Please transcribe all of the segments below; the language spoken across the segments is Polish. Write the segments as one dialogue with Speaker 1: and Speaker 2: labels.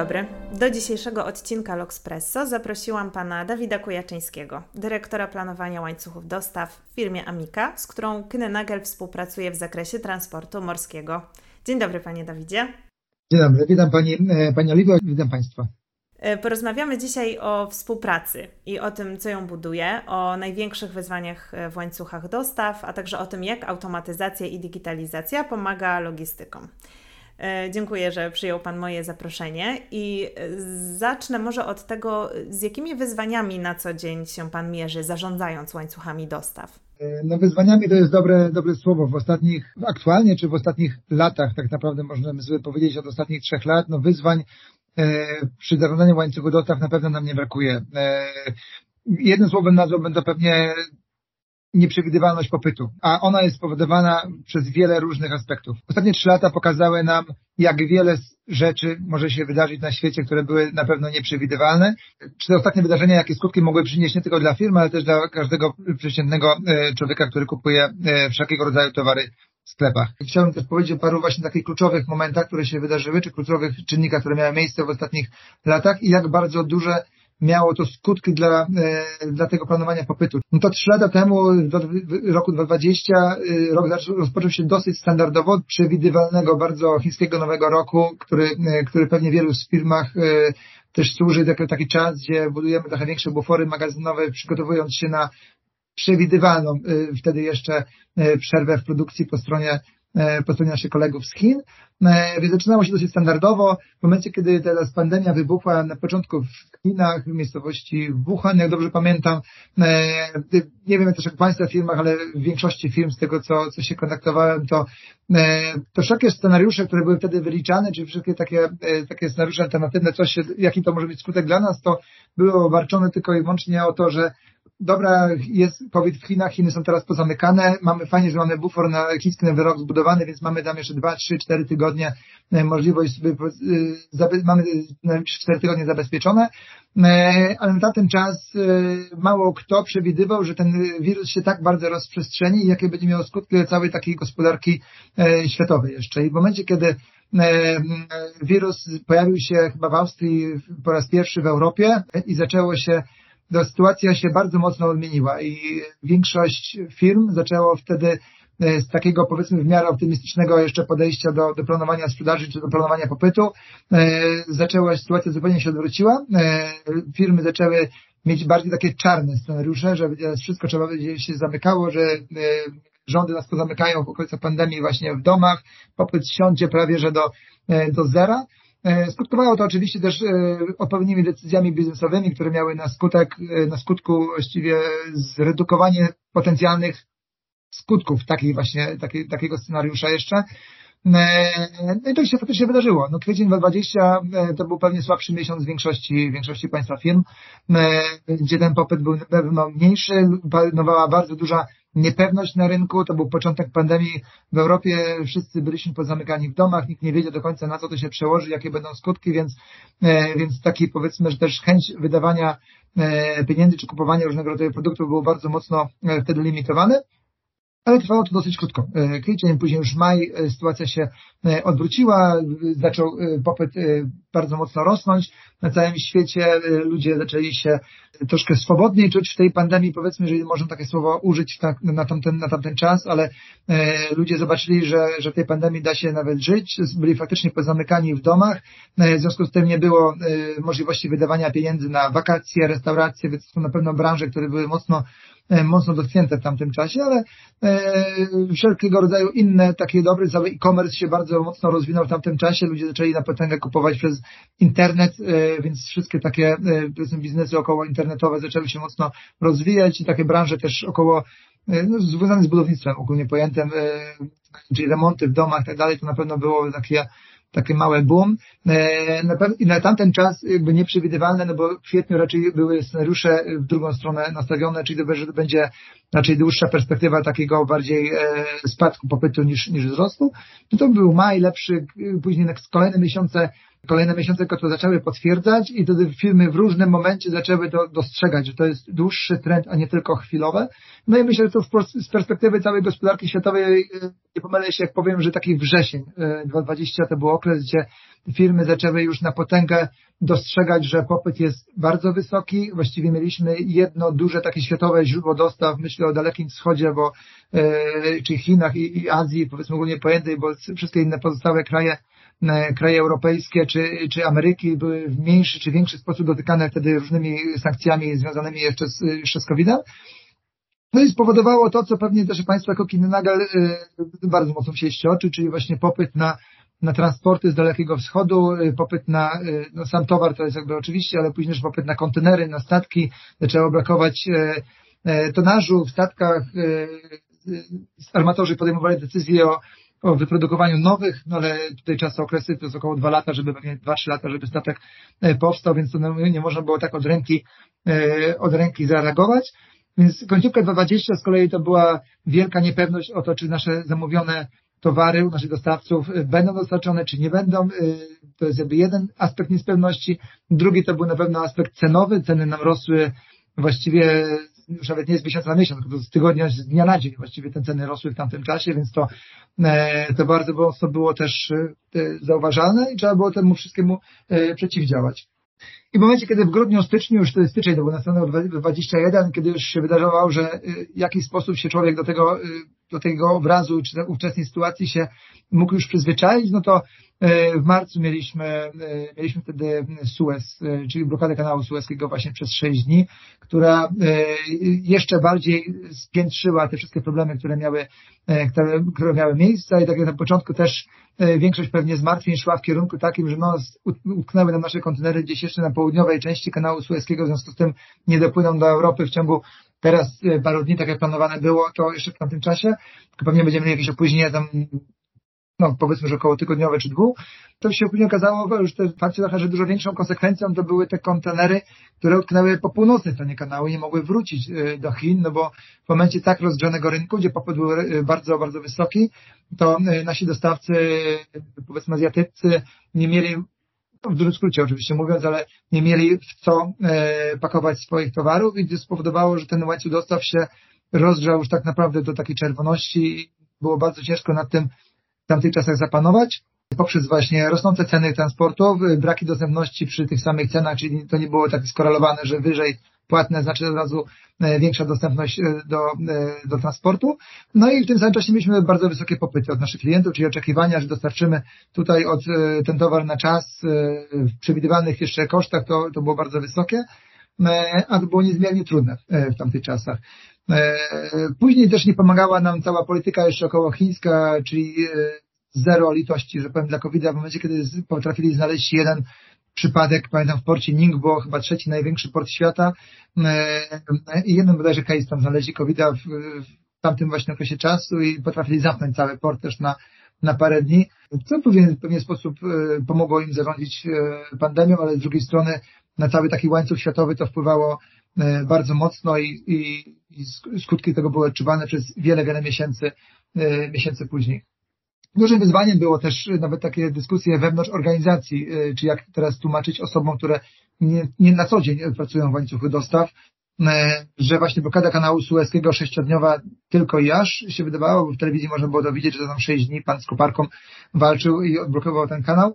Speaker 1: Dobry. Do dzisiejszego odcinka L'Oxpresso zaprosiłam pana Dawida Kujaczyńskiego, dyrektora planowania łańcuchów dostaw w firmie Amika, z którą Knenagel współpracuje w zakresie transportu morskiego. Dzień dobry, panie Dawidzie.
Speaker 2: Dzień dobry, witam pani, e, pani Oliwio, witam państwa.
Speaker 1: E, porozmawiamy dzisiaj o współpracy i o tym, co ją buduje, o największych wyzwaniach e, w łańcuchach dostaw, a także o tym, jak automatyzacja i digitalizacja pomaga logistykom. E, dziękuję, że przyjął Pan moje zaproszenie i zacznę może od tego, z jakimi wyzwaniami na co dzień się Pan mierzy, zarządzając łańcuchami dostaw?
Speaker 2: No wyzwaniami to jest dobre, dobre słowo. W ostatnich, aktualnie czy w ostatnich latach, tak naprawdę możemy sobie powiedzieć od ostatnich trzech lat, no wyzwań E, przy zarządzaniu łańcuchu dostaw na pewno nam nie brakuje. E, jednym słowem nazwałbym to pewnie nieprzewidywalność popytu, a ona jest spowodowana przez wiele różnych aspektów. Ostatnie trzy lata pokazały nam, jak wiele rzeczy może się wydarzyć na świecie, które były na pewno nieprzewidywalne. Czy te ostatnie wydarzenia, jakie skutki mogły przynieść nie tylko dla firmy, ale też dla każdego przeciętnego e, człowieka, który kupuje wszelkiego rodzaju towary sklepach. Chciałbym też powiedzieć o paru właśnie takich kluczowych momentach, które się wydarzyły, czy kluczowych czynnikach, które miały miejsce w ostatnich latach i jak bardzo duże miało to skutki dla, e, dla tego planowania popytu. No to trzy lata temu, w roku 2020, e, rok rozpoczął się dosyć standardowo, przewidywalnego, bardzo chińskiego nowego roku, który, e, który pewnie wielu z firmach też służy jako taki czas, gdzie budujemy trochę większe bufory magazynowe, przygotowując się na przewidywalną wtedy jeszcze przerwę w produkcji po stronie y, po stronie naszych kolegów z Chin. Więc zaczynało się dosyć standardowo. W momencie, kiedy teraz pandemia wybuchła na początku w Chinach, w miejscowości Wuhan, jak dobrze pamiętam, nie wiem też jak w Państwa firmach, ale w większości firm z tego, co, co się kontaktowałem, to, to wszelkie scenariusze, które były wtedy wyliczane, czy wszystkie takie, takie scenariusze alternatywne, coś, jaki to może być skutek dla nas, to były obarczone tylko i wyłącznie o to, że dobra, jest COVID w Chinach, Chiny są teraz pozamykane, mamy fajnie, że mamy bufor na chiński nowy rok zbudowany, więc mamy tam jeszcze 2, 3, 4 tygodnie e, możliwość, e, mamy 4 tygodnie zabezpieczone, e, ale na ten czas mało kto przewidywał, że ten wirus się tak bardzo rozprzestrzeni i jakie będzie miało skutki dla całej takiej gospodarki światowej jeszcze. I w momencie, kiedy wirus pojawił się chyba w Austrii po raz pierwszy w Europie i zaczęło się to sytuacja się bardzo mocno odmieniła i większość firm zaczęło wtedy e, z takiego powiedzmy w miarę optymistycznego jeszcze podejścia do, do planowania sprzedaży czy do planowania popytu, e, zaczęła sytuacja zupełnie się odwróciła. E, firmy zaczęły mieć bardziej takie czarne scenariusze, że wszystko trzeba będzie się zamykało, że e, rządy nas pozamykają w okolicach pandemii właśnie w domach, popyt siądzie prawie że do, e, do zera. E, skutkowało to oczywiście też e, odpowiednimi decyzjami biznesowymi, które miały na skutek, e, na skutku właściwie zredukowanie potencjalnych skutków takiej właśnie, takiej, takiego scenariusza jeszcze. No i to się faktycznie wydarzyło. No kwiecień 2020 to był pewnie słabszy miesiąc w większości, większości państwa firm, gdzie ten popyt był na pewno mniejszy, panowała bardzo duża niepewność na rynku, to był początek pandemii. W Europie, wszyscy byliśmy pozamykani w domach, nikt nie wiedział do końca na co to się przełoży, jakie będą skutki, więc, e, więc taki powiedzmy, że też chęć wydawania e, pieniędzy czy kupowania różnego rodzaju produktów było bardzo mocno e, wtedy limitowane ale trwało to dosyć krótko. E, kwiecień, później już maj, e, sytuacja się e, odwróciła, zaczął popyt bardzo mocno rosnąć. Na całym świecie ludzie zaczęli się troszkę swobodniej czuć w tej pandemii, powiedzmy, jeżeli można takie słowo użyć tak, na, tamten, na tamten czas, ale ludzie zobaczyli, że, że w tej pandemii da się nawet żyć, byli faktycznie pozamykani w domach, w związku z tym nie było możliwości wydawania pieniędzy na wakacje, restauracje, więc to na pewno branże, które były mocno mocno dotknięte w tamtym czasie, ale e, wszelkiego rodzaju inne takie dobre, cały e-commerce się bardzo mocno rozwinął w tamtym czasie, ludzie zaczęli na potęgę kupować przez internet, e, więc wszystkie takie biznesy około internetowe zaczęły się mocno rozwijać i takie branże też około no, związane z budownictwem ogólnie pojętym, czyli remonty w domach i tak dalej, to na pewno było takie takie małe boom. I na tamten czas jakby nieprzewidywalne, no bo w kwietniu raczej były scenariusze w drugą stronę nastawione, czyli to, będzie raczej dłuższa perspektywa takiego bardziej spadku popytu niż, niż wzrostu. No to był maj lepszy, później kolejne miesiące Kolejne miesiące to zaczęły potwierdzać i wtedy firmy w różnym momencie zaczęły to dostrzegać, że to jest dłuższy trend, a nie tylko chwilowe. No i myślę, że to z perspektywy całej gospodarki światowej, e, nie pomylę się jak powiem, że taki wrzesień 2020 e, to był okres, gdzie firmy zaczęły już na potęgę dostrzegać, że popyt jest bardzo wysoki. Właściwie mieliśmy jedno duże takie światowe źródło dostaw, myślę o Dalekim Wschodzie, bo, e, czy Chinach i, i Azji, powiedzmy ogólnie pojętej, bo wszystkie inne pozostałe kraje kraje europejskie czy, czy Ameryki były w mniejszy czy większy sposób dotykane wtedy różnymi sankcjami związanymi jeszcze z, jeszcze z COVID-em. No i spowodowało to, co pewnie też Państwo jako Kinnagal e, bardzo mocno chcieliście oczy, czyli właśnie popyt na, na transporty z Dalekiego Wschodu, e, popyt na no sam towar to jest jakby oczywiście, ale później też popyt na kontenery, na statki, zaczęło brakować tonażu w statkach, armatorzy podejmowali decyzje o o wyprodukowaniu nowych, no ale tutaj czas okresy to jest około dwa lata, żeby pewnie dwa, trzy lata, żeby statek e, powstał, więc to no, nie można było tak od ręki, e, od ręki zareagować. Więc końcówka 2020 z kolei to była wielka niepewność o to, czy nasze zamówione towary u naszych dostawców e, będą dostarczone, czy nie będą. To jest jakby jeden aspekt niepewności. Drugi to był na pewno aspekt cenowy. Ceny nam rosły właściwie już nawet nie z miesiąca na miesiąc, tylko z tygodnia, z dnia na dzień właściwie te ceny rosły w tamtym czasie, więc to, e, to bardzo mocno było też e, zauważalne i trzeba było temu wszystkiemu e, przeciwdziałać. I w momencie, kiedy w grudniu, styczniu, już to jest styczeń, to był następny 21, kiedy już się wydarzało, że w jakiś sposób się człowiek do tego, do tego obrazu, czy ówczesnej sytuacji się mógł już przyzwyczaić, no to E, w marcu mieliśmy, e, mieliśmy wtedy Suez, e, czyli blokadę kanału sueskiego właśnie przez sześć dni, która jeszcze bardziej spiętrzyła te wszystkie problemy, które miały, które miały miejsce. I tak jak na początku też większość pewnie zmartwień szła w kierunku takim, że no, utknęły nam nasze kontenery gdzieś jeszcze na południowej części kanału sueskiego, w związku z tym nie dopłyną do Europy w ciągu teraz paru dni, tak jak planowane było, to jeszcze w tamtym czasie, tylko pewnie będziemy mieli jakieś opóźnienia tam no powiedzmy, że około tygodniowe czy dwóch, to się później okazało, że te fakty że dużo większą konsekwencją to były te kontenery, które utknęły po północnej stronie kanału i nie mogły wrócić y, do Chin, no bo w momencie tak rozgrzanego rynku, gdzie popyt był y, bardzo, bardzo wysoki, to y, nasi dostawcy, powiedzmy azjatyccy, nie mieli w dużym skrócie oczywiście mówiąc, ale nie mieli w co pakować swoich towarów i spowodowało, że ten łańcuch dostaw się rozgrzał już tak naprawdę do takiej czerwoności było bardzo ciężko nad tym tamtych czasach zapanować. Poprzez właśnie rosnące ceny transportu, braki dostępności przy tych samych cenach, czyli to nie było tak skorelowane, że wyżej płatne znaczy od razu e, większa dostępność e, do, e, do transportu. No i w tym samym czasie mieliśmy bardzo wysokie popyty od naszych klientów, czyli oczekiwania, że dostarczymy tutaj od ten towar na czas w przewidywalnych jeszcze kosztach, to, to było bardzo wysokie, a to było niezmiernie trudne w tamtych czasach. Później też nie pomagała nam cała polityka jeszcze około chińska, czyli zero litości, że powiem, dla covid w momencie, kiedy potrafili znaleźć jeden przypadek, pamiętam w porcie Ningbo, chyba trzeci największy port świata e, i jeden bodajże case tam znaleźli covid w, w tamtym właśnie okresie czasu i potrafili zamknąć cały port też na, na parę dni, co w pewien, w pewien sposób pomogło im zarządzić pandemią, ale z drugiej strony na cały taki łańcuch światowy to wpływało E, bardzo mocno i, i, i skutki tego były odczuwane przez wiele, wiele miesięcy, e, miesięcy później. Dużym wyzwaniem było też nawet takie dyskusje wewnątrz organizacji, e, czy jak teraz tłumaczyć osobom, które nie, nie na co dzień pracują w łańcuchu dostaw, że właśnie blokada kanału sueskiego sześciodniowa tylko i aż się wydawało, bo w telewizji można było dowiedzieć, że tam sześć dni pan z koparką walczył i odblokował ten kanał,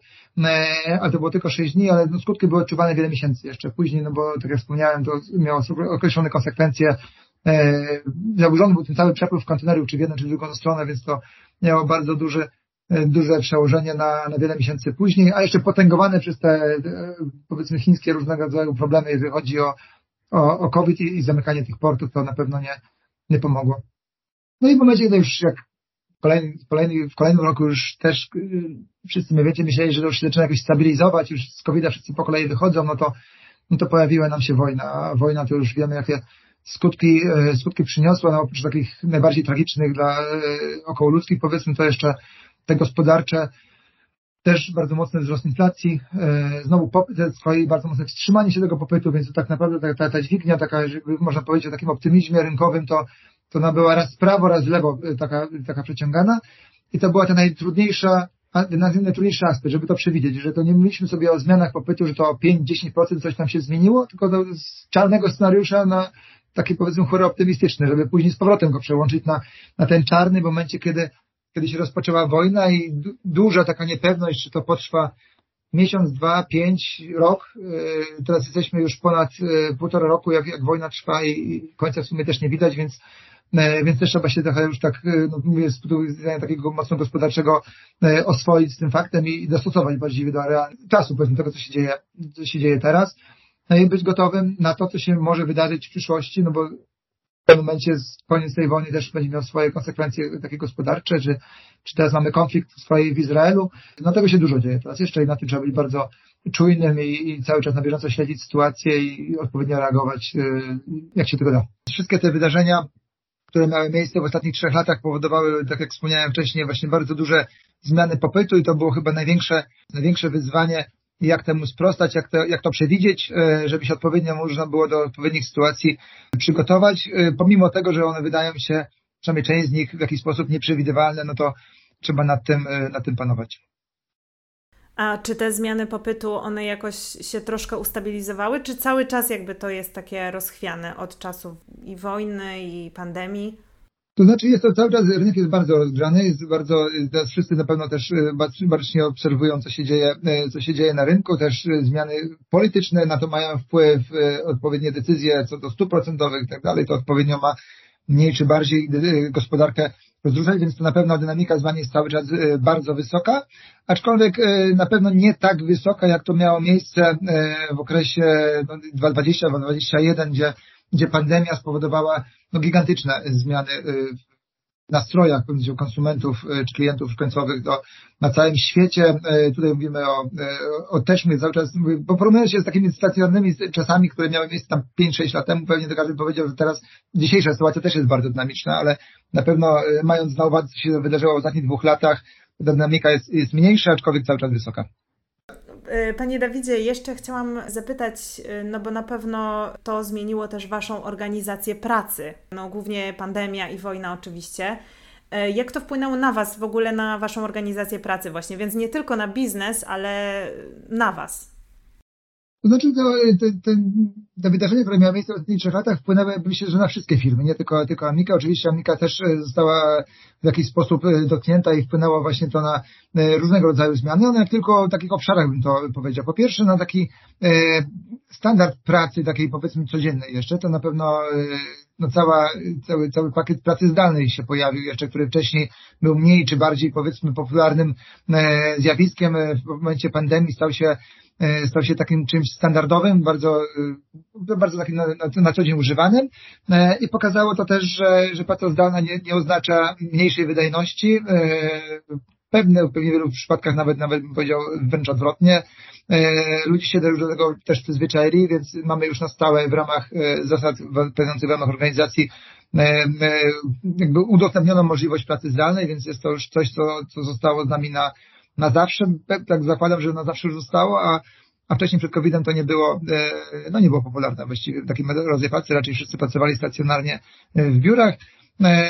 Speaker 2: ale to było tylko sześć dni, ale no, skutki były odczuwane wiele miesięcy jeszcze później, no bo tak jak wspomniałem, to miało określone konsekwencje zaburzony był ten cały przepływ kontenerów, czy w jedną, czy w drugą stronę, więc to miało bardzo duże, duże przełożenie na, na wiele miesięcy później, a jeszcze potęgowane przez te, powiedzmy, chińskie różnego rodzaju problemy, jeżeli chodzi o o, o COVID i, i zamykanie tych portów, to na pewno nie, nie pomogło. No i w momencie, kiedy już jak kolejny, kolejny, w kolejnym roku już też wszyscy my wiecie, myśleli, że już się zaczyna jakoś stabilizować, już z covid wszyscy po kolei wychodzą, no to, no to pojawiła nam się wojna, a wojna to już wiemy, jakie skutki, yy, skutki przyniosła, no oprócz takich najbardziej tragicznych dla yy, około ludzkich, powiedzmy to jeszcze te gospodarcze, też bardzo mocny wzrost inflacji, znowu popyt, z kolei bardzo mocne wstrzymanie się tego popytu, więc to tak naprawdę ta, ta, ta dźwignia, taka, można powiedzieć o takim optymizmie rynkowym, to, to ona była raz w prawo, raz w lewo taka, taka przeciągana. I to była ta najtrudniejsza najtrudniejszy aspekt, żeby to przewidzieć, że to nie mówiliśmy sobie o zmianach popytu, że to o 5-10% coś tam się zmieniło, tylko z czarnego scenariusza na takie powiedzmy chore optymistyczne, żeby później z powrotem go przełączyć na, na ten czarny w momencie, kiedy, kiedy się rozpoczęła wojna i du, duża taka niepewność, czy to potrwa miesiąc, dwa, pięć, rok. Yy, teraz jesteśmy już ponad yy, półtora roku, jak, jak wojna trwa i końca w sumie też nie widać, więc E, więc też trzeba się trochę już tak, e, no, mówię, z punktu widzenia takiego mocno gospodarczego e, oswoić z tym faktem i dostosować właściwie do czasu, powiedzmy, tego, co się dzieje, co się dzieje teraz. No i być gotowym na to, co się może wydarzyć w przyszłości, no bo w pewnym momencie koniec tej wojny też będzie miał swoje konsekwencje takie gospodarcze, czy, czy teraz mamy konflikt swojej w Izraelu. No tego się dużo dzieje teraz jeszcze i na tym trzeba być bardzo czujnym i, i cały czas na bieżąco śledzić sytuację i odpowiednio reagować, jak się tego da. Wszystkie te wydarzenia które miały miejsce w ostatnich trzech latach powodowały, tak jak wspomniałem wcześniej, właśnie bardzo duże zmiany popytu i to było chyba największe, największe wyzwanie, jak temu sprostać, jak to, jak to przewidzieć, e, żeby się odpowiednio można było do odpowiednich sytuacji przygotować. E, pomimo tego, że one wydają się, przynajmniej część z nich w jakiś sposób nieprzewidywalne, no to trzeba nad tym, e, nad tym panować.
Speaker 1: A czy te zmiany popytu, one jakoś się troszkę ustabilizowały, czy cały czas jakby to jest takie rozchwiane od czasów i wojny, i pandemii?
Speaker 2: To znaczy jest to cały czas, rynek jest bardzo rozgrzany, jest bardzo, teraz wszyscy na pewno też e, bacznie obserwują, co się dzieje, e, co się dzieje na rynku, też e, zmiany polityczne na to mają wpływ, odpowiednie decyzje co do stóp procentowych i tak dalej, to odpowiednio ma mniej czy bardziej gospodarkę rozruszać, więc to na pewno dynamika zmian jest cały czas bardzo wysoka, aczkolwiek na pewno nie tak wysoka, jak to miało miejsce w okresie 2020-2021, no, gdzie, gdzie pandemia spowodowała no, gigantyczne zmiany nastrojach konsumentów czy klientów końcowych do, na całym świecie. Tutaj mówimy o, o teśmy cały czas, bo porównując się z takimi stacjonarnymi czasami, które miały miejsce tam 5-6 lat temu, pewnie to każdy powiedział, że teraz dzisiejsza sytuacja też jest bardzo dynamiczna, ale na pewno mając na uwadze, co się wydarzyło w ostatnich dwóch latach, dynamika jest, jest mniejsza, aczkolwiek cały czas wysoka.
Speaker 1: E, panie Dawidzie, jeszcze chciałam zapytać, e, no bo na pewno to zmieniło też Waszą organizację pracy. No głównie pandemia i wojna oczywiście. E, jak to wpłynęło na Was w ogóle, na Waszą organizację pracy właśnie? Więc nie tylko na biznes, ale na Was.
Speaker 2: To znaczy, to, te, te, te wydarzenia, które miały miejsce w ostatnich trzech latach, wpłynęły, myślę, że na wszystkie firmy, nie tylko, tylko Amika. Oczywiście Amika też e, została w jakiś sposób e, dotknięta i wpłynęło właśnie to na e, różnego rodzaju zmiany, ale tylko w takich obszarach bym to powiedział. Po pierwsze, na taki standard pracy, takiej powiedzmy codziennej jeszcze, to na pewno no cała, cały, cały pakiet pracy zdalnej się pojawił jeszcze, który wcześniej był mniej czy bardziej powiedzmy popularnym zjawiskiem. W momencie pandemii stał się stał się takim czymś standardowym, bardzo, e, bardzo takim na, na, na co dzień używanym e, i pokazało to też, że, że praca zdalna nie, nie oznacza mniejszej wydajności, pewne, w pewnie wielu przypadkach nawet, nawet bym powiedział wręcz odwrotnie. Ludzie się do tego też przyzwyczaili, więc mamy już na stałe w ramach zasad pełniących w ramach organizacji jakby udostępnioną możliwość pracy zdalnej, więc jest to już coś, co, co zostało z nami na, na zawsze, tak zakładam, że na zawsze już zostało, a, a wcześniej przed COVID-em to nie było, e, no nie było popularne właściwie w takim rodzaje pracy, raczej wszyscy pracowali stacjonarnie e, w biurach. E,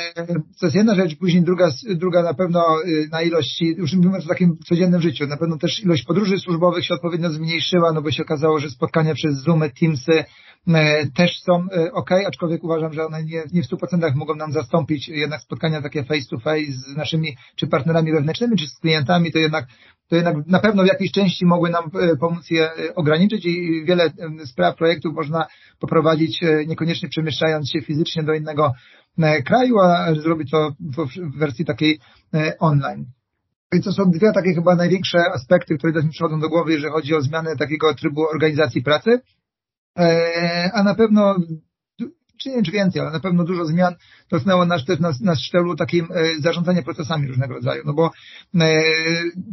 Speaker 2: to jest jedna rzecz, później druga, druga na pewno na ilości, już mówimy o takim codziennym życiu, na pewno też ilość podróży służbowych się odpowiednio zmniejszyła, no bo się okazało, że spotkania przez Zoomy, Teamsy, E, też są e, ok, aczkolwiek uważam, że one nie, nie w 100% mogą nam zastąpić jednak spotkania takie face to face z naszymi czy partnerami wewnętrznymi, czy z klientami, to jednak, to jednak na pewno w jakiejś części mogły nam pomóc je ograniczyć i wiele spraw, projektów można poprowadzić niekoniecznie przemieszczając się fizycznie do innego kraju, a zrobić to w wersji takiej online. I to są dwie takie chyba największe aspekty, które też mi przychodzą do głowy, jeżeli chodzi o zmianę takiego trybu organizacji pracy. E, a na pewno czy nie, czy więcej, ale na pewno dużo zmian dotknęło nas też na, na szczeblu takim e, zarządzania procesami różnego rodzaju, no bo e,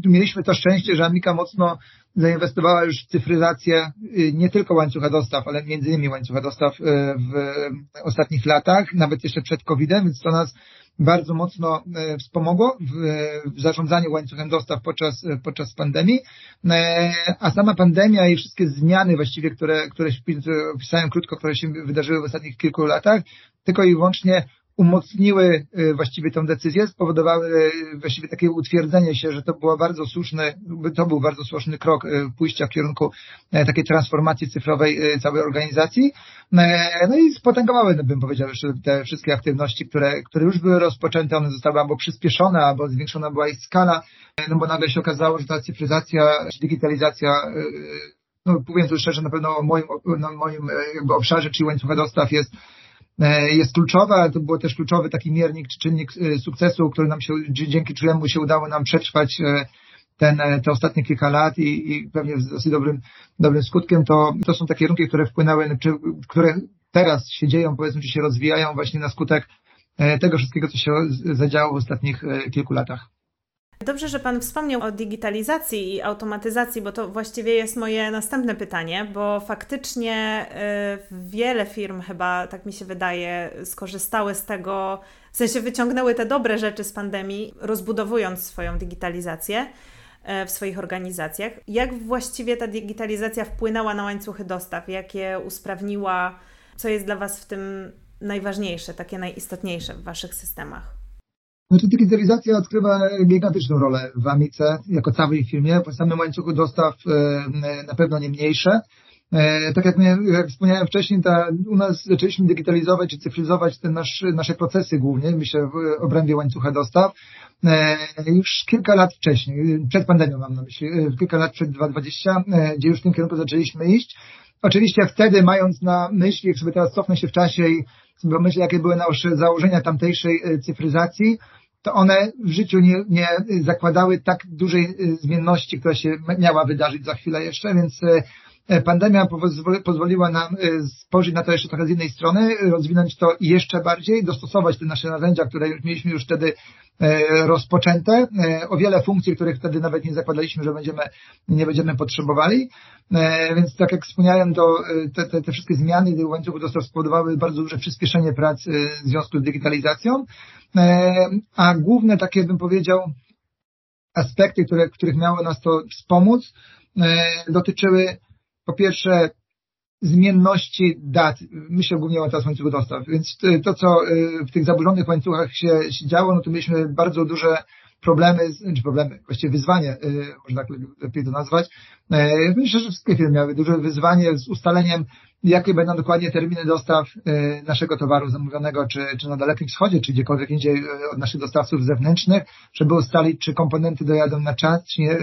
Speaker 2: mieliśmy to szczęście, że Amika mocno zainwestowała już w cyfryzację e, nie tylko łańcucha dostaw, ale między innymi łańcucha dostaw e, w ostatnich latach, nawet jeszcze przed COVID-em, więc to nas bardzo mocno wspomogło w, zarządzaniu łańcuchem dostaw podczas, podczas pandemii, a sama pandemia i wszystkie zmiany właściwie, które, które opisałem krótko, które się wydarzyły w ostatnich kilku latach, tylko i wyłącznie umocniły y, właściwie tę decyzję, spowodowały y, właściwie takie utwierdzenie się, że to było bardzo słuszny, to był bardzo słuszny krok y, pójścia w kierunku takiej transformacji cyfrowej całej organizacji. No i spotęgowały, bym powiedział, jeszcze te wszystkie aktywności, które, które już były rozpoczęte, one zostały albo przyspieszone, albo zwiększona była ich skala, no bo nagle się okazało, że ta cyfryzacja, digitalizacja no powiem tu szczerze, na pewno w moim, na moim jakby obszarze, czyli łańcucha dostaw jest jest kluczowa, to był też kluczowy taki miernik czy czynnik e, sukcesu, który nam się, dzięki któremu się udało nam przetrwać e, ten, te ostatnie kilka lat i, i pewnie z dosyć dobrym, dobrym skutkiem, to, to są takie kierunki, które wpłynęły, czy, które teraz się dzieją, powiedzmy, czy się rozwijają właśnie na skutek tego wszystkiego, co się zadziało w ostatnich kilku latach.
Speaker 1: Dobrze, że Pan wspomniał o digitalizacji i automatyzacji, bo to właściwie jest moje następne pytanie, bo faktycznie y, wiele firm chyba, tak mi się wydaje, skorzystały z tego, w sensie wyciągnęły te dobre rzeczy z pandemii, rozbudowując swoją digitalizację y, w swoich organizacjach. Jak właściwie ta digitalizacja wpłynęła na łańcuchy dostaw? Jak je usprawniła? Co jest dla Was w tym najważniejsze, takie najistotniejsze w Waszych systemach?
Speaker 2: Znaczy digitalizacja odgrywa gigantyczną rolę w Amice jako całej firmie, po samym łańcuchu dostaw e, na pewno nie mniejsze. E, tak jak, jak wspomniałem wcześniej, ta, u nas zaczęliśmy digitalizować czy cyfryzować te nasz, nasze procesy głównie, myślę w obrębie łańcucha dostaw, e, już kilka lat wcześniej, przed pandemią mam na myśli, kilka lat przed 2020, gdzie już w tym kierunku zaczęliśmy iść. Oczywiście wtedy mając na myśli, jak sobie teraz cofnę się w czasie i sobie myślę, jakie były nasze założenia tamtejszej cyfryzacji, to one w życiu nie, nie zakładały tak dużej y, zmienności, która się miała wydarzyć za chwilę jeszcze, więc E, pandemia pozwoliła nam e, spojrzeć na to jeszcze trochę z innej strony, rozwinąć to jeszcze bardziej, dostosować te nasze narzędzia, które mieliśmy już wtedy e, rozpoczęte, o wiele funkcji, których wtedy nawet nie zakładaliśmy, że będziemy, nie będziemy potrzebowali. Więc tak jak wspomniałem, to te, te, te wszystkie zmiany w łańcuchu dostaw spowodowały bardzo duże przyspieszenie prac w związku z digitalizacją. A główne takie, bym powiedział, aspekty, które, których miało nas to wspomóc, dotyczyły po pierwsze zmienności dat, myślę głównie o teraz łańcuchu dostaw, więc to, co y, w tych zaburzonych łańcuchach się, się działo, no to mieliśmy bardzo duże problemy, czy problemy, właściwie wyzwanie, y, można tak lepiej to nazwać. Y, myślę, że wszystkie firmy miały duże wyzwanie z ustaleniem, jakie będą dokładnie terminy dostaw naszego towaru zamówionego, czy, czy na Dalekim Wschodzie, czy gdziekolwiek indziej od naszych dostawców zewnętrznych, żeby ustalić, czy komponenty dojadą na czas, czy nie,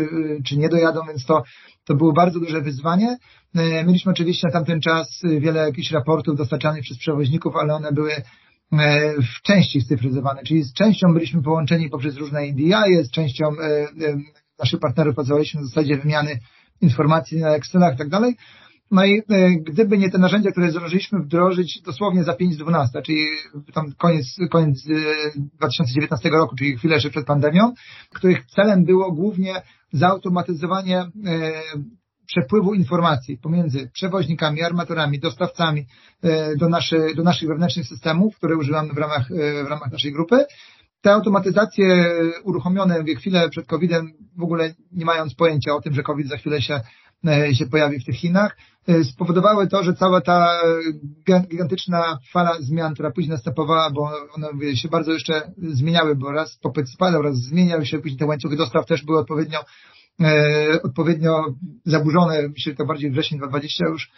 Speaker 2: czy nie dojadą, więc to to było bardzo duże wyzwanie. E, mieliśmy oczywiście na tamten czas wiele jakichś raportów dostarczanych przez przewoźników, ale one były e, w części scyfryzowane, czyli z częścią byliśmy połączeni poprzez różne ADI, z częścią e, naszych partnerów pracowaliśmy na zasadzie wymiany informacji na Excelach i tak dalej. No i gdyby nie te narzędzia, które zdążyliśmy wdrożyć dosłownie za 5 12, czyli tam koniec, koniec 2019 roku, czyli chwilę jeszcze przed pandemią, których celem było głównie zautomatyzowanie e, przepływu informacji pomiędzy przewoźnikami, armatorami, dostawcami e, do, naszy, do naszych wewnętrznych systemów, które używamy w ramach, e, w ramach naszej grupy. Te automatyzacje uruchomione chwilę przed COVID-em, w ogóle nie mając pojęcia o tym, że COVID za chwilę się, się pojawi w tych Chinach, spowodowały to, że cała ta gigantyczna fala zmian, która później następowała, bo one się bardzo jeszcze zmieniały, bo raz popyt spadał, raz zmieniał się, później te łańcuchy dostaw też były odpowiednio, e, odpowiednio zaburzone, myślę, to bardziej wrzesień 2020 już,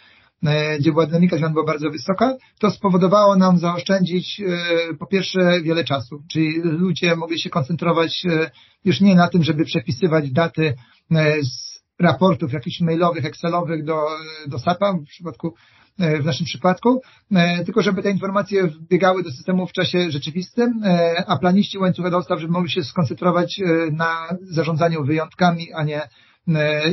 Speaker 2: e, gdzie była dynamika zmian była bardzo wysoka, to spowodowało nam zaoszczędzić e, po pierwsze wiele czasu, czyli ludzie mogli się koncentrować e, już nie na tym, żeby przepisywać daty e, z raportów jakichś mailowych, excelowych do, do SAP-a w przypadku, e, w naszym przypadku, e, tylko żeby te informacje wbiegały do systemu w czasie rzeczywistym, e, a planiści łańcucha dostaw, żeby mogli się skoncentrować na zarządzaniu wyjątkami, a nie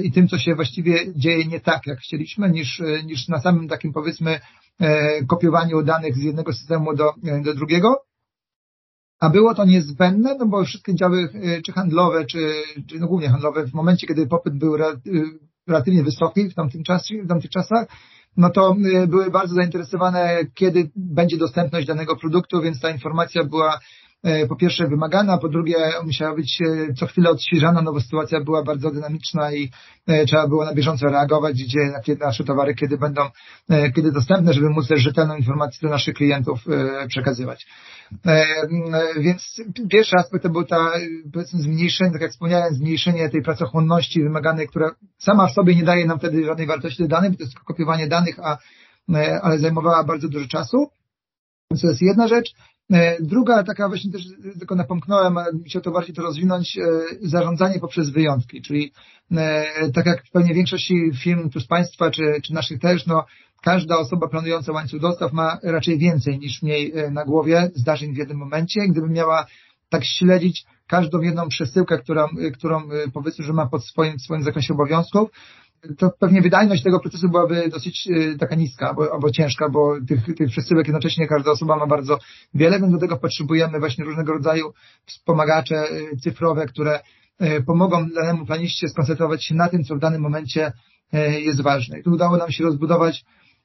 Speaker 2: i tym, co się właściwie dzieje nie tak, jak chcieliśmy, niż, niż na samym takim powiedzmy kopiowaniu danych z jednego systemu do, do drugiego. A było to niezbędne, no bo wszystkie działy e, czy handlowe, czy, czy no głównie handlowe, w momencie, kiedy popyt był e, relatywnie wysoki w tamtym czasie, w tamtych czasach, no to e, były bardzo zainteresowane, kiedy będzie dostępność danego produktu, więc ta informacja była po pierwsze wymagana, po drugie musiała być co chwilę odświeżana, no bo sytuacja była bardzo dynamiczna i trzeba było na bieżąco reagować, gdzie nasze towary kiedy będą, kiedy dostępne, żeby móc też rzetelną informację do naszych klientów przekazywać. Więc pierwszy aspekt to był ta, powiedzmy, zmniejszenie, tak jak wspomniałem, zmniejszenie tej pracochłonności wymaganej, która sama w sobie nie daje nam wtedy żadnej wartości do danych, bo to jest tylko kopiowanie danych, a, ale zajmowała bardzo dużo czasu. To jest jedna rzecz. Druga, taka właśnie też tylko napomknąłem, ale chciał to bardziej to rozwinąć, zarządzanie poprzez wyjątki, czyli tak jak pewnie większości firm tu z Państwa, czy, czy naszych też, no każda osoba planująca łańcuch dostaw ma raczej więcej niż mniej na głowie zdarzeń w jednym momencie. Gdyby miała tak śledzić każdą jedną przesyłkę, którą, którą powiedzmy, że ma pod swoim, swoim zakresie obowiązków, to pewnie wydajność tego procesu byłaby dosyć y, taka niska albo, albo ciężka, bo tych, tych przesyłek jednocześnie każda osoba ma bardzo wiele, więc do tego potrzebujemy właśnie różnego rodzaju wspomagacze y, cyfrowe, które y, pomogą danemu planiście skoncentrować się na tym, co w danym momencie jest ważne. I tu udało nam się rozbudować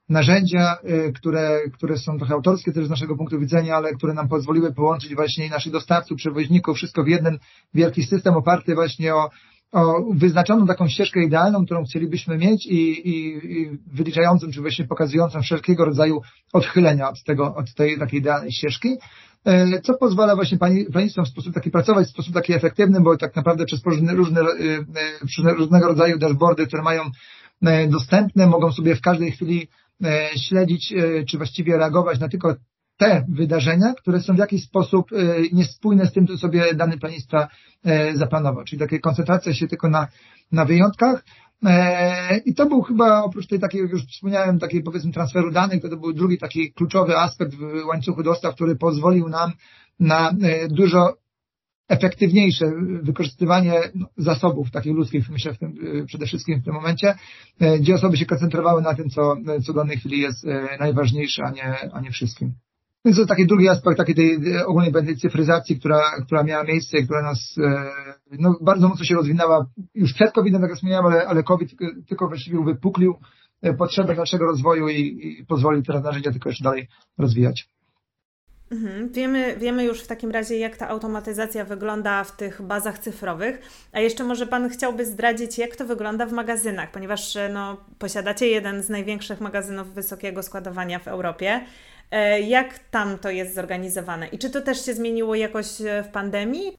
Speaker 2: narzędzia, które, które są trochę autorskie też z naszego punktu widzenia, ale które nam pozwoliły połączyć właśnie naszych dostawców, przewoźników, wszystko w jeden wielki system oparty właśnie o o wyznaczoną taką ścieżkę idealną, którą chcielibyśmy mieć i, i, i wyliczającą, czy właśnie pokazującą wszelkiego rodzaju odchylenia od tego, od tej takiej idealnej ścieżki, e, co pozwala właśnie planistom w sposób taki pracować, w sposób taki efektywny, bo tak naprawdę przez różne, różne, e, różnego rodzaju dashboardy, które mają e, dostępne, mogą sobie w każdej chwili śledzić, czy właściwie reagować na tylko te wydarzenia, które są w jakiś sposób e, niespójne z tym, co sobie dany planista e, zaplanował. Czyli taka koncentracja się tylko na, na wyjątkach. E, I to był chyba, oprócz tej takiej, jak już wspomniałem, takiej powiedzmy transferu danych, to, to był drugi taki kluczowy aspekt w łańcuchu dostaw, który pozwolił nam na dużo efektywniejsze wykorzystywanie zasobów takich ludzkich, myślę w tym, przede wszystkim w tym momencie, gdzie osoby się koncentrowały na tym, co, co w danej chwili jest najważniejsze, a nie, a nie wszystkim. Więc to taki drugi aspekt takiej tej ogólnej tej cyfryzacji, która, która miała miejsce która nas e, no, bardzo mocno się rozwinęła już przed COVID-em, tak jak wspomniałem, ale, ale COVID tylko właściwie uwypuklił e, potrzebę naszego rozwoju i, i pozwolił teraz narzędzia tylko jeszcze dalej rozwijać.
Speaker 1: Mhm. Wiemy, wiemy już w takim razie, jak ta automatyzacja wygląda w tych bazach cyfrowych. A jeszcze może Pan chciałby zdradzić, jak to wygląda w magazynach, ponieważ no, posiadacie jeden z największych magazynów wysokiego składowania w Europie. E, jak tam to jest zorganizowane? I czy to też się zmieniło jakoś e, w pandemii?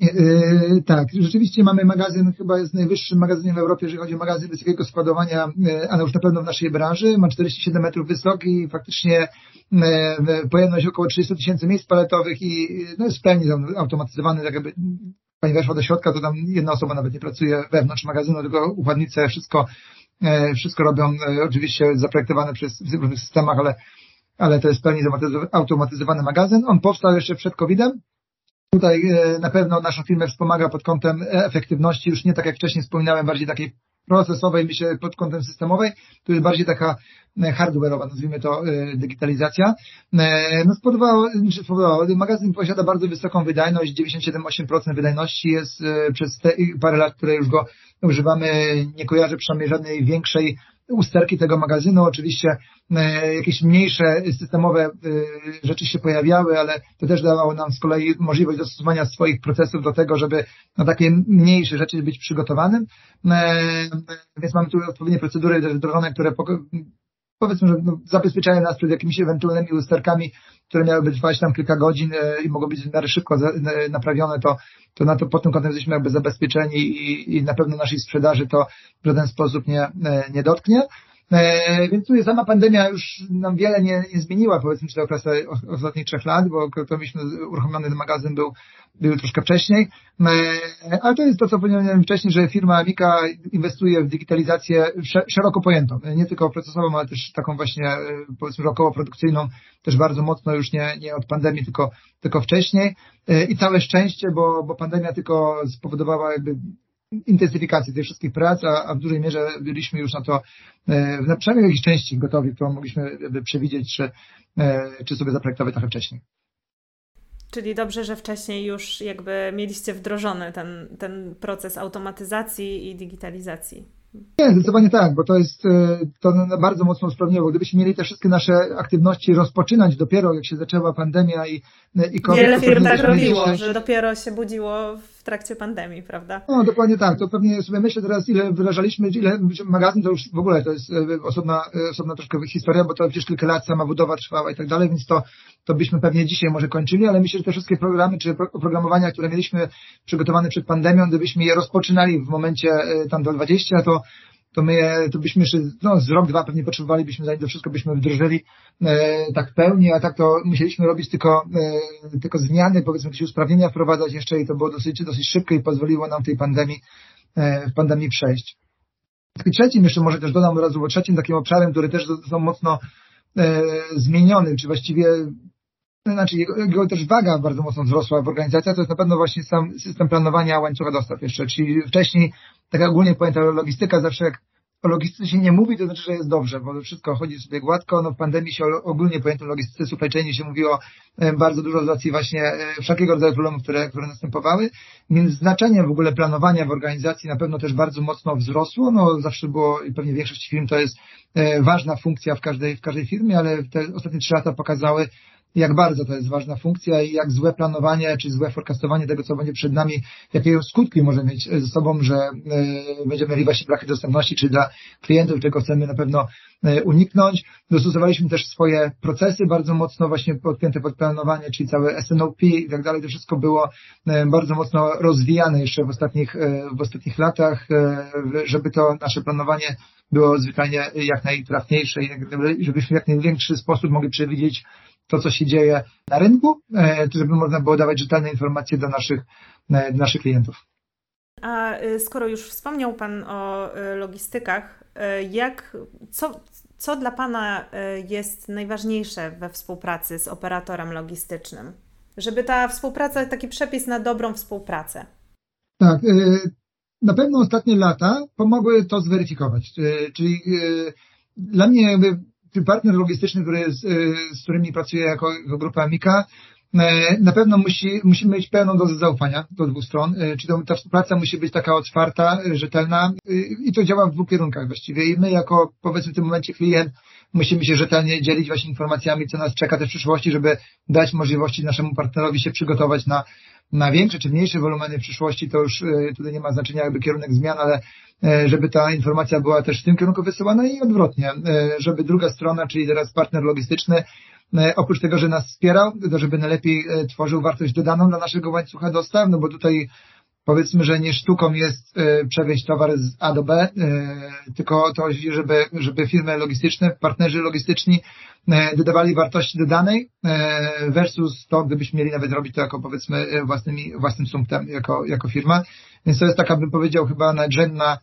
Speaker 2: Yy, tak, rzeczywiście mamy magazyn, chyba jest najwyższym magazynem w Europie, jeżeli chodzi o magazyn wysokiego składowania, ale już na pewno w naszej branży. Ma 47 metrów wysoki i faktycznie pojemność około 30 tysięcy miejsc paletowych i no, jest w pełni automatyzowany, tak jakby pani weszła do środka, to tam jedna osoba nawet nie pracuje wewnątrz magazynu, tylko układnice, wszystko, wszystko robią, oczywiście zaprojektowane przez w różnych systemach, ale ale to jest pełni automatyzowany magazyn. On powstał jeszcze przed COVID-em. Tutaj e, na pewno naszą firmę wspomaga pod kątem efektywności, już nie tak jak wcześniej wspominałem, bardziej takiej procesowej, myślę pod kątem systemowej, to jest bardziej taka e, hardware'owa, nazwijmy to e, digitalizacja. No spowodowało, spowodowało, magazyn posiada bardzo wysoką wydajność, 97-8% wydajności jest przez te parę lat, które już go używamy, nie kojarzę przynajmniej żadnej większej usterki tego magazynu. Oczywiście e, jakieś mniejsze systemowe e, rzeczy się pojawiały, ale to też dawało nam z kolei możliwość dostosowania swoich procesów do tego, żeby na takie mniejsze rzeczy być przygotowanym. E, więc mamy tu odpowiednie procedury wdrożone, które powiedzmy, że no, zabezpieczają nas przed jakimiś ewentualnymi usterkami, które miałyby trwać tam kilka godzin i mogą być miarę szybko naprawione, to, to na to pod tym kątem jesteśmy jakby zabezpieczeni i, i na pewno naszej sprzedaży to w żaden sposób nie, nie dotknie. E, więc tutaj sama pandemia już nam wiele nie, nie zmieniła, powiedzmy, czy to okres ostatnich trzech lat, bo to myśmy uruchomiony ten magazyn był, był troszkę wcześniej. E, ale to jest to, co powiedziałem wcześniej, że firma Amika inwestuje w digitalizację szeroko pojętą. Nie tylko procesową, ale też taką właśnie, e, powiedzmy, około produkcyjną, też bardzo mocno już nie, nie od pandemii, tylko, tylko wcześniej. I całe szczęście, bo, bo pandemia tylko spowodowała jakby intensyfikacji tych wszystkich prac, a, a w dużej mierze byliśmy już na to, e, przynajmniej w jakiejś części gotowi, którą mogliśmy przewidzieć, czy, e, czy sobie zaprojektować trochę wcześniej.
Speaker 1: Czyli dobrze, że wcześniej już jakby mieliście wdrożony ten, ten proces automatyzacji i digitalizacji.
Speaker 2: Nie, zdecydowanie tak, bo to jest, e, to bardzo mocno usprawniło. Gdybyśmy mieli te wszystkie nasze aktywności rozpoczynać dopiero, jak się zaczęła pandemia i,
Speaker 1: i COVID. Wiele firm tak robiło, że dopiero się budziło w trakcie pandemii, prawda?
Speaker 2: No, dokładnie tak. To pewnie sobie myślę teraz, ile wyrażaliśmy, ile magazyn to już w ogóle to jest e, osobna, e, osobna troszkę historia, bo to przecież kilka lat sama budowa trwała i tak dalej, więc to, to byśmy pewnie dzisiaj może kończyli, ale myślę, że te wszystkie programy czy oprogramowania, które mieliśmy przygotowane przed pandemią, gdybyśmy je rozpoczynali w momencie tam do 20, to to my, to byśmy jeszcze, no, z rok, dwa pewnie potrzebowalibyśmy, zanim to wszystko byśmy wdrożyli e, tak pełni, a tak to musieliśmy robić tylko, e, tylko zmiany, powiedzmy jakieś usprawnienia wprowadzać jeszcze i to było dosyć, dosyć szybko i pozwoliło nam tej pandemii, e, w pandemii przejść. I trzecim jeszcze może też dodam od razu, bo trzecim takim obszarem, który też został mocno e, zmieniony, czy właściwie znaczy jego, jego też waga bardzo mocno wzrosła w organizacji, to jest na pewno właśnie sam system planowania łańcucha dostaw jeszcze, czyli wcześniej taka ogólnie pojęta logistyka, zawsze jak o logistyce się nie mówi, to znaczy, że jest dobrze, bo wszystko chodzi sobie gładko. No w pandemii się ogólnie pojęto logistyce supply chainie się mówiło e, bardzo dużo z racji właśnie e, wszelkiego rodzaju problemów, które, które następowały, więc znaczenie w ogóle planowania w organizacji na pewno też bardzo mocno wzrosło. No zawsze było i pewnie większość firm to jest e, ważna funkcja w każdej, w każdej firmie, ale te ostatnie trzy lata pokazały, jak bardzo to jest ważna funkcja i jak złe planowanie czy złe forecastowanie tego, co będzie przed nami, jakie skutki może mieć ze sobą, że e, będziemy mieli właśnie braki dostępności, czy dla klientów, czego chcemy na pewno e, uniknąć. Dostosowaliśmy też swoje procesy bardzo mocno właśnie podpięte pod planowanie, czyli całe SNOP i tak dalej. To wszystko było e, bardzo mocno rozwijane jeszcze w ostatnich, w ostatnich latach, żeby to nasze planowanie było zwyczajnie jak najtrafniejsze i żebyśmy w jak największy sposób mogli przewidzieć to, co się dzieje na rynku, e, żeby można było dawać rzetelne informacje do naszych, e, do naszych klientów.
Speaker 1: A y, skoro już wspomniał Pan o y, logistykach, y, jak, co, co dla Pana jest najważniejsze we współpracy z operatorem logistycznym? Żeby ta współpraca, taki przepis na dobrą współpracę.
Speaker 2: Tak, na pewno ostatnie lata pomogły to zweryfikować. Czyli dla mnie jakby partner logistyczny, który jest, y, z którymi pracuję jako, jako grupa Amika, e, na pewno musi, musimy mieć pełną dozę zaufania do dwóch stron, e, czyli ta współpraca musi być taka otwarta, rzetelna i to działa w dwóch kierunkach właściwie. I my jako powiedzmy w tym momencie klient musimy się rzetelnie dzielić właśnie informacjami, co nas czeka też w przyszłości, żeby dać możliwości naszemu partnerowi się przygotować na, na większe czy mniejsze wolumeny w przyszłości, to już e, tutaj nie ma znaczenia jakby kierunek zmian, ale E, żeby ta informacja była też w tym kierunku wysyłana i odwrotnie, e, żeby druga strona, czyli teraz partner logistyczny, oprócz tego, że nas wspierał, to żeby najlepiej tworzył wartość dodaną dla naszego łańcucha dostaw, no bo tutaj powiedzmy, że nie sztuką jest przewieźć towar z A do B, tylko to chodzi, żeby, żeby firmy logistyczne, partnerzy logistyczni dodawali wartości dodanej versus to, gdybyśmy mieli nawet robić to jako powiedzmy własnymi, własnym sumptem jako, jako firma. Więc to jest taka, bym powiedział, chyba nadrzędna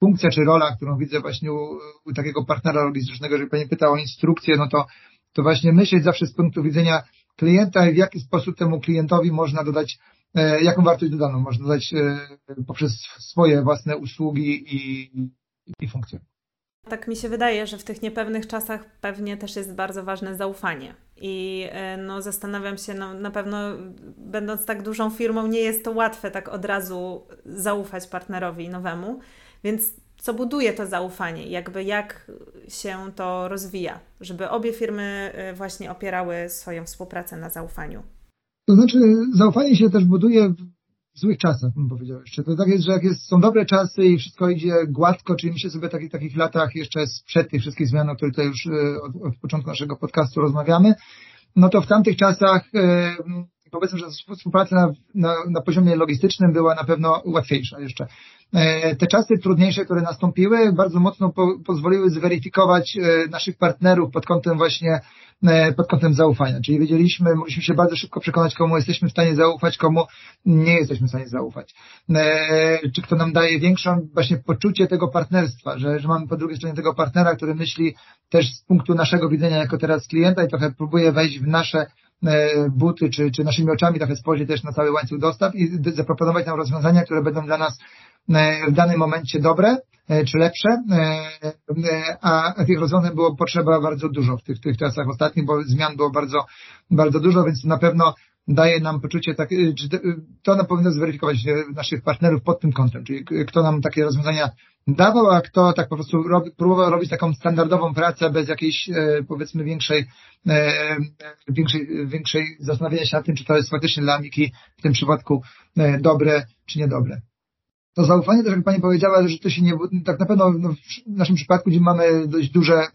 Speaker 2: funkcja czy rola, którą widzę właśnie u, u takiego partnera logistycznego, jeżeli Pani pyta o instrukcję, no to, to właśnie myśleć zawsze z punktu widzenia klienta i w jaki sposób temu klientowi można dodać, jaką wartość dodaną można dodać e, poprzez swoje własne usługi i, i funkcje.
Speaker 1: Tak mi się wydaje, że w tych niepewnych czasach pewnie też jest bardzo ważne zaufanie. I e, no, zastanawiam się, no, na pewno będąc tak dużą firmą, nie jest to łatwe tak od razu zaufać partnerowi nowemu. Więc co buduje to zaufanie? Jakby jak się to rozwija, żeby obie firmy e, właśnie opierały swoją współpracę na zaufaniu?
Speaker 2: To znaczy, zaufanie się też buduje w złych czasach, bym powiedział jeszcze. To tak jest, że jak jest, są dobre czasy i wszystko idzie gładko, czyli myślę sobie o takich, takich latach jeszcze sprzed tych wszystkich zmian, o których tutaj już e, od, od początku naszego podcastu rozmawiamy, no to w tamtych czasach e, powiedzmy, że współpraca na, na, na poziomie logistycznym była na pewno łatwiejsza jeszcze. E, te czasy trudniejsze, które nastąpiły, bardzo mocno po, pozwoliły zweryfikować naszych partnerów pod kątem właśnie E, pod kątem zaufania. Czyli wiedzieliśmy, mogliśmy się bardzo szybko przekonać, komu jesteśmy w stanie zaufać, komu nie jesteśmy w stanie zaufać. E, czy kto nam daje większą właśnie poczucie tego partnerstwa, że, że mamy po drugiej stronie tego partnera, który myśli też z punktu naszego widzenia jako teraz klienta i trochę próbuje wejść w nasze e, buty, czy, czy naszymi oczami trochę spojrzeć też na cały łańcuch dostaw i zaproponować nam rozwiązania, które będą dla nas w danym momencie dobre, E, czy lepsze, e, e, a tych rozwiązań było potrzeba bardzo dużo w tych, tych czasach ostatnich, bo zmian było bardzo, bardzo dużo, więc na pewno daje nam poczucie, tak, to nam powinno zweryfikować naszych partnerów pod tym kątem, czyli kto nam takie rozwiązania dawał, a kto tak po prostu próbował robić taką standardową pracę bez jakiejś e, powiedzmy większej, e, większej, większej zastanawiania się nad tym, czy to jest faktycznie dla Amiki w tym przypadku e, dobre czy niedobre. To zaufanie też, jak Pani powiedziała, że to się nie, tak na pewno no, w naszym przypadku, gdzie mamy dość duże,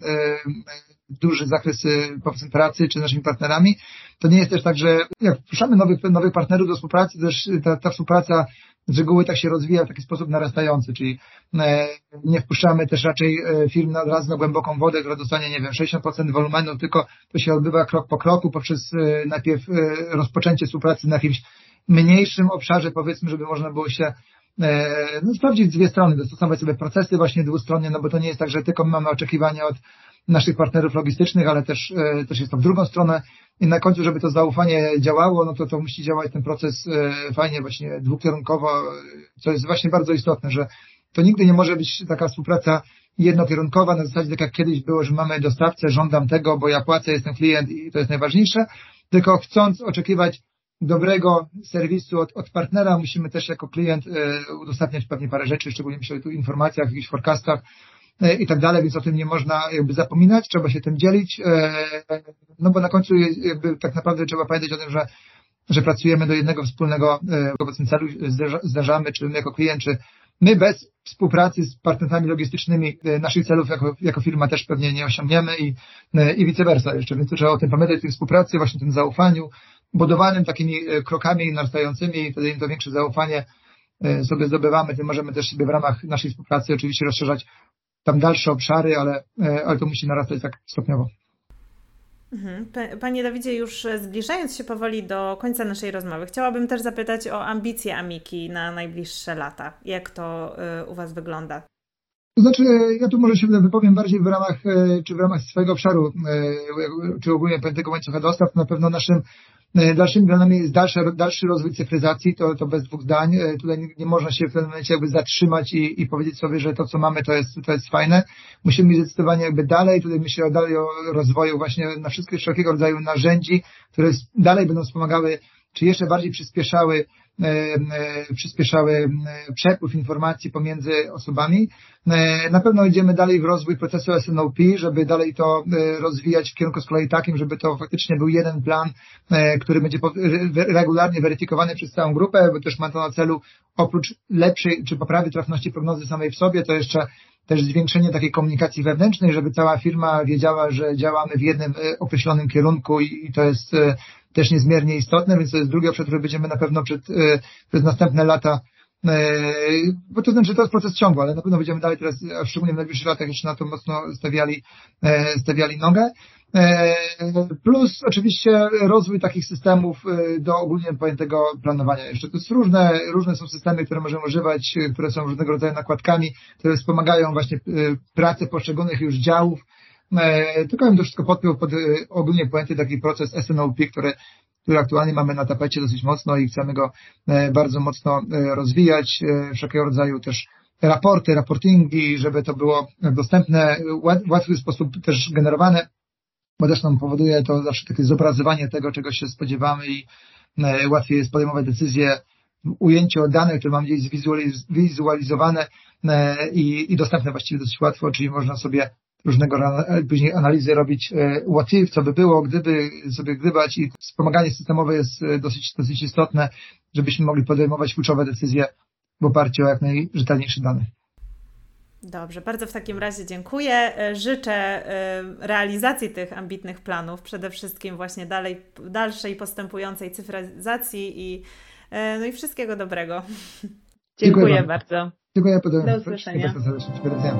Speaker 2: duży zakres powiedzmy pracy czy naszymi partnerami, to nie jest też tak, że jak wpuszczamy nowych, nowych partnerów do współpracy, też ta, ta współpraca z reguły tak się rozwija w taki sposób narastający, czyli e, nie wpuszczamy też raczej e, firm od razu na głęboką wodę, która dostanie, nie wiem, 60% wolumenu, tylko to się odbywa krok po kroku poprzez e, najpierw rozpoczęcie współpracy na jakimś mniejszym obszarze, powiedzmy, żeby można było się no, sprawdzić dwie strony, dostosować sobie procesy właśnie dwustronnie, no bo to nie jest tak, że tylko my mamy oczekiwania od naszych partnerów logistycznych, ale też, też jest to w drugą stronę. I na końcu, żeby to zaufanie działało, no to to musi działać ten proces e, fajnie, właśnie dwukierunkowo, co jest właśnie bardzo istotne, że to nigdy nie może być taka współpraca jednokierunkowa na zasadzie tak jak kiedyś było, że mamy dostawcę, żądam tego, bo ja płacę, jestem klient i to jest najważniejsze, tylko chcąc oczekiwać dobrego serwisu od, od partnera, musimy też jako klient e, udostępniać pewnie parę rzeczy, szczególnie myślę tu o informacjach, jakichś forecastach, E, i tak dalej, więc o tym nie można jakby zapominać, trzeba się tym dzielić, e, no bo na końcu jakby tak naprawdę trzeba pamiętać o tym, że że pracujemy do jednego wspólnego powiedzmy celu, zdarzamy, czy my jako klient, czy my bez współpracy z partnerami logistycznymi naszych celów jako, jako firma też pewnie nie osiągniemy i, i vice versa jeszcze, więc trzeba o tym pamiętać, o tej współpracy, właśnie tym zaufaniu, budowanym takimi krokami narastającymi, wtedy im to większe zaufanie sobie zdobywamy, tym możemy też sobie w ramach naszej współpracy oczywiście rozszerzać tam dalsze obszary, ale, e, ale to musi narastać tak stopniowo.
Speaker 1: Mhm. Panie Dawidzie, już zbliżając się powoli do końca naszej rozmowy, chciałabym też zapytać o ambicje Amiki na najbliższe lata. Jak to e, u Was wygląda?
Speaker 2: To znaczy, ja tu może się wypowiem bardziej w ramach, e, czy w ramach swojego obszaru, czy ogólnie pojętego łańcucha dostaw. Na pewno naszym E, dalszymi planami jest dalszy, dalszy rozwój cyfryzacji, to, to bez dwóch zdań. E, tutaj nie, nie można się w pewnym momencie jakby zatrzymać i, i powiedzieć sobie, że to, co mamy, to jest, to jest fajne. Musimy zdecydowanie jakby dalej. Tutaj myślę dalej o rozwoju właśnie na wszystkich wszelkiego rodzaju narzędzi, które dalej będą wspomagały, czy jeszcze bardziej przyspieszały E, e, przyspieszały e, przepływ informacji pomiędzy osobami. Na pewno idziemy dalej w rozwój procesu SNOP, żeby dalej to rozwijać w kierunku z kolei takim, żeby to faktycznie był jeden plan, który będzie regularnie weryfikowany przez całą grupę, bo też ma to na celu oprócz lepszej czy poprawy trafności prognozy samej w sobie, to jeszcze też zwiększenie takiej komunikacji wewnętrznej, żeby cała firma wiedziała, że działamy w jednym określonym kierunku i to jest też niezmiernie istotne, więc to jest drugi obszar, który będziemy na pewno przed, e, przez następne lata e, bo to znaczy, to jest proces ciągły, ale na pewno będziemy dalej teraz, a szczególnie w najbliższych latach jeszcze na to mocno stawiali, e, stawiali nogę. Plus oczywiście rozwój takich systemów do ogólnie pojętego planowania. Jeszcze to jest różne, różne są systemy, które możemy używać, które są różnego rodzaju nakładkami, które wspomagają właśnie pracę poszczególnych już działów, E, tylko bym to wszystko podpiął pod e, ogólnie pojęty taki proces SNOP, który, który aktualnie mamy na tapecie dosyć mocno i chcemy go e, bardzo mocno rozwijać, wszelkiego rodzaju też raporty, raportingi, żeby to było dostępne, w łatwy sposób też generowane, bo też nam powoduje to zawsze takie zobrazowanie tego, czego się spodziewamy i łatwiej jest podejmować decyzje ujęcie danych, które mam gdzieś zwizualizowane i, i dostępne właściwie dosyć łatwo, czyli można sobie różnego później analizy robić e, if, co by było, gdyby sobie gdybać i wspomaganie systemowe jest e, dosyć, dosyć istotne, żebyśmy mogli podejmować kluczowe decyzje w oparciu o jak najrzetelniejsze dane.
Speaker 1: Dobrze, bardzo w takim razie dziękuję. E, życzę realizacji tych ambitnych planów, przede wszystkim właśnie dalej, dalszej postępującej cyfryzacji i, no i wszystkiego dobrego.
Speaker 3: Dziękuję, dziękuję bardzo.
Speaker 2: Dziękuję.
Speaker 3: Do usłyszenia.
Speaker 2: Do usłyszenia.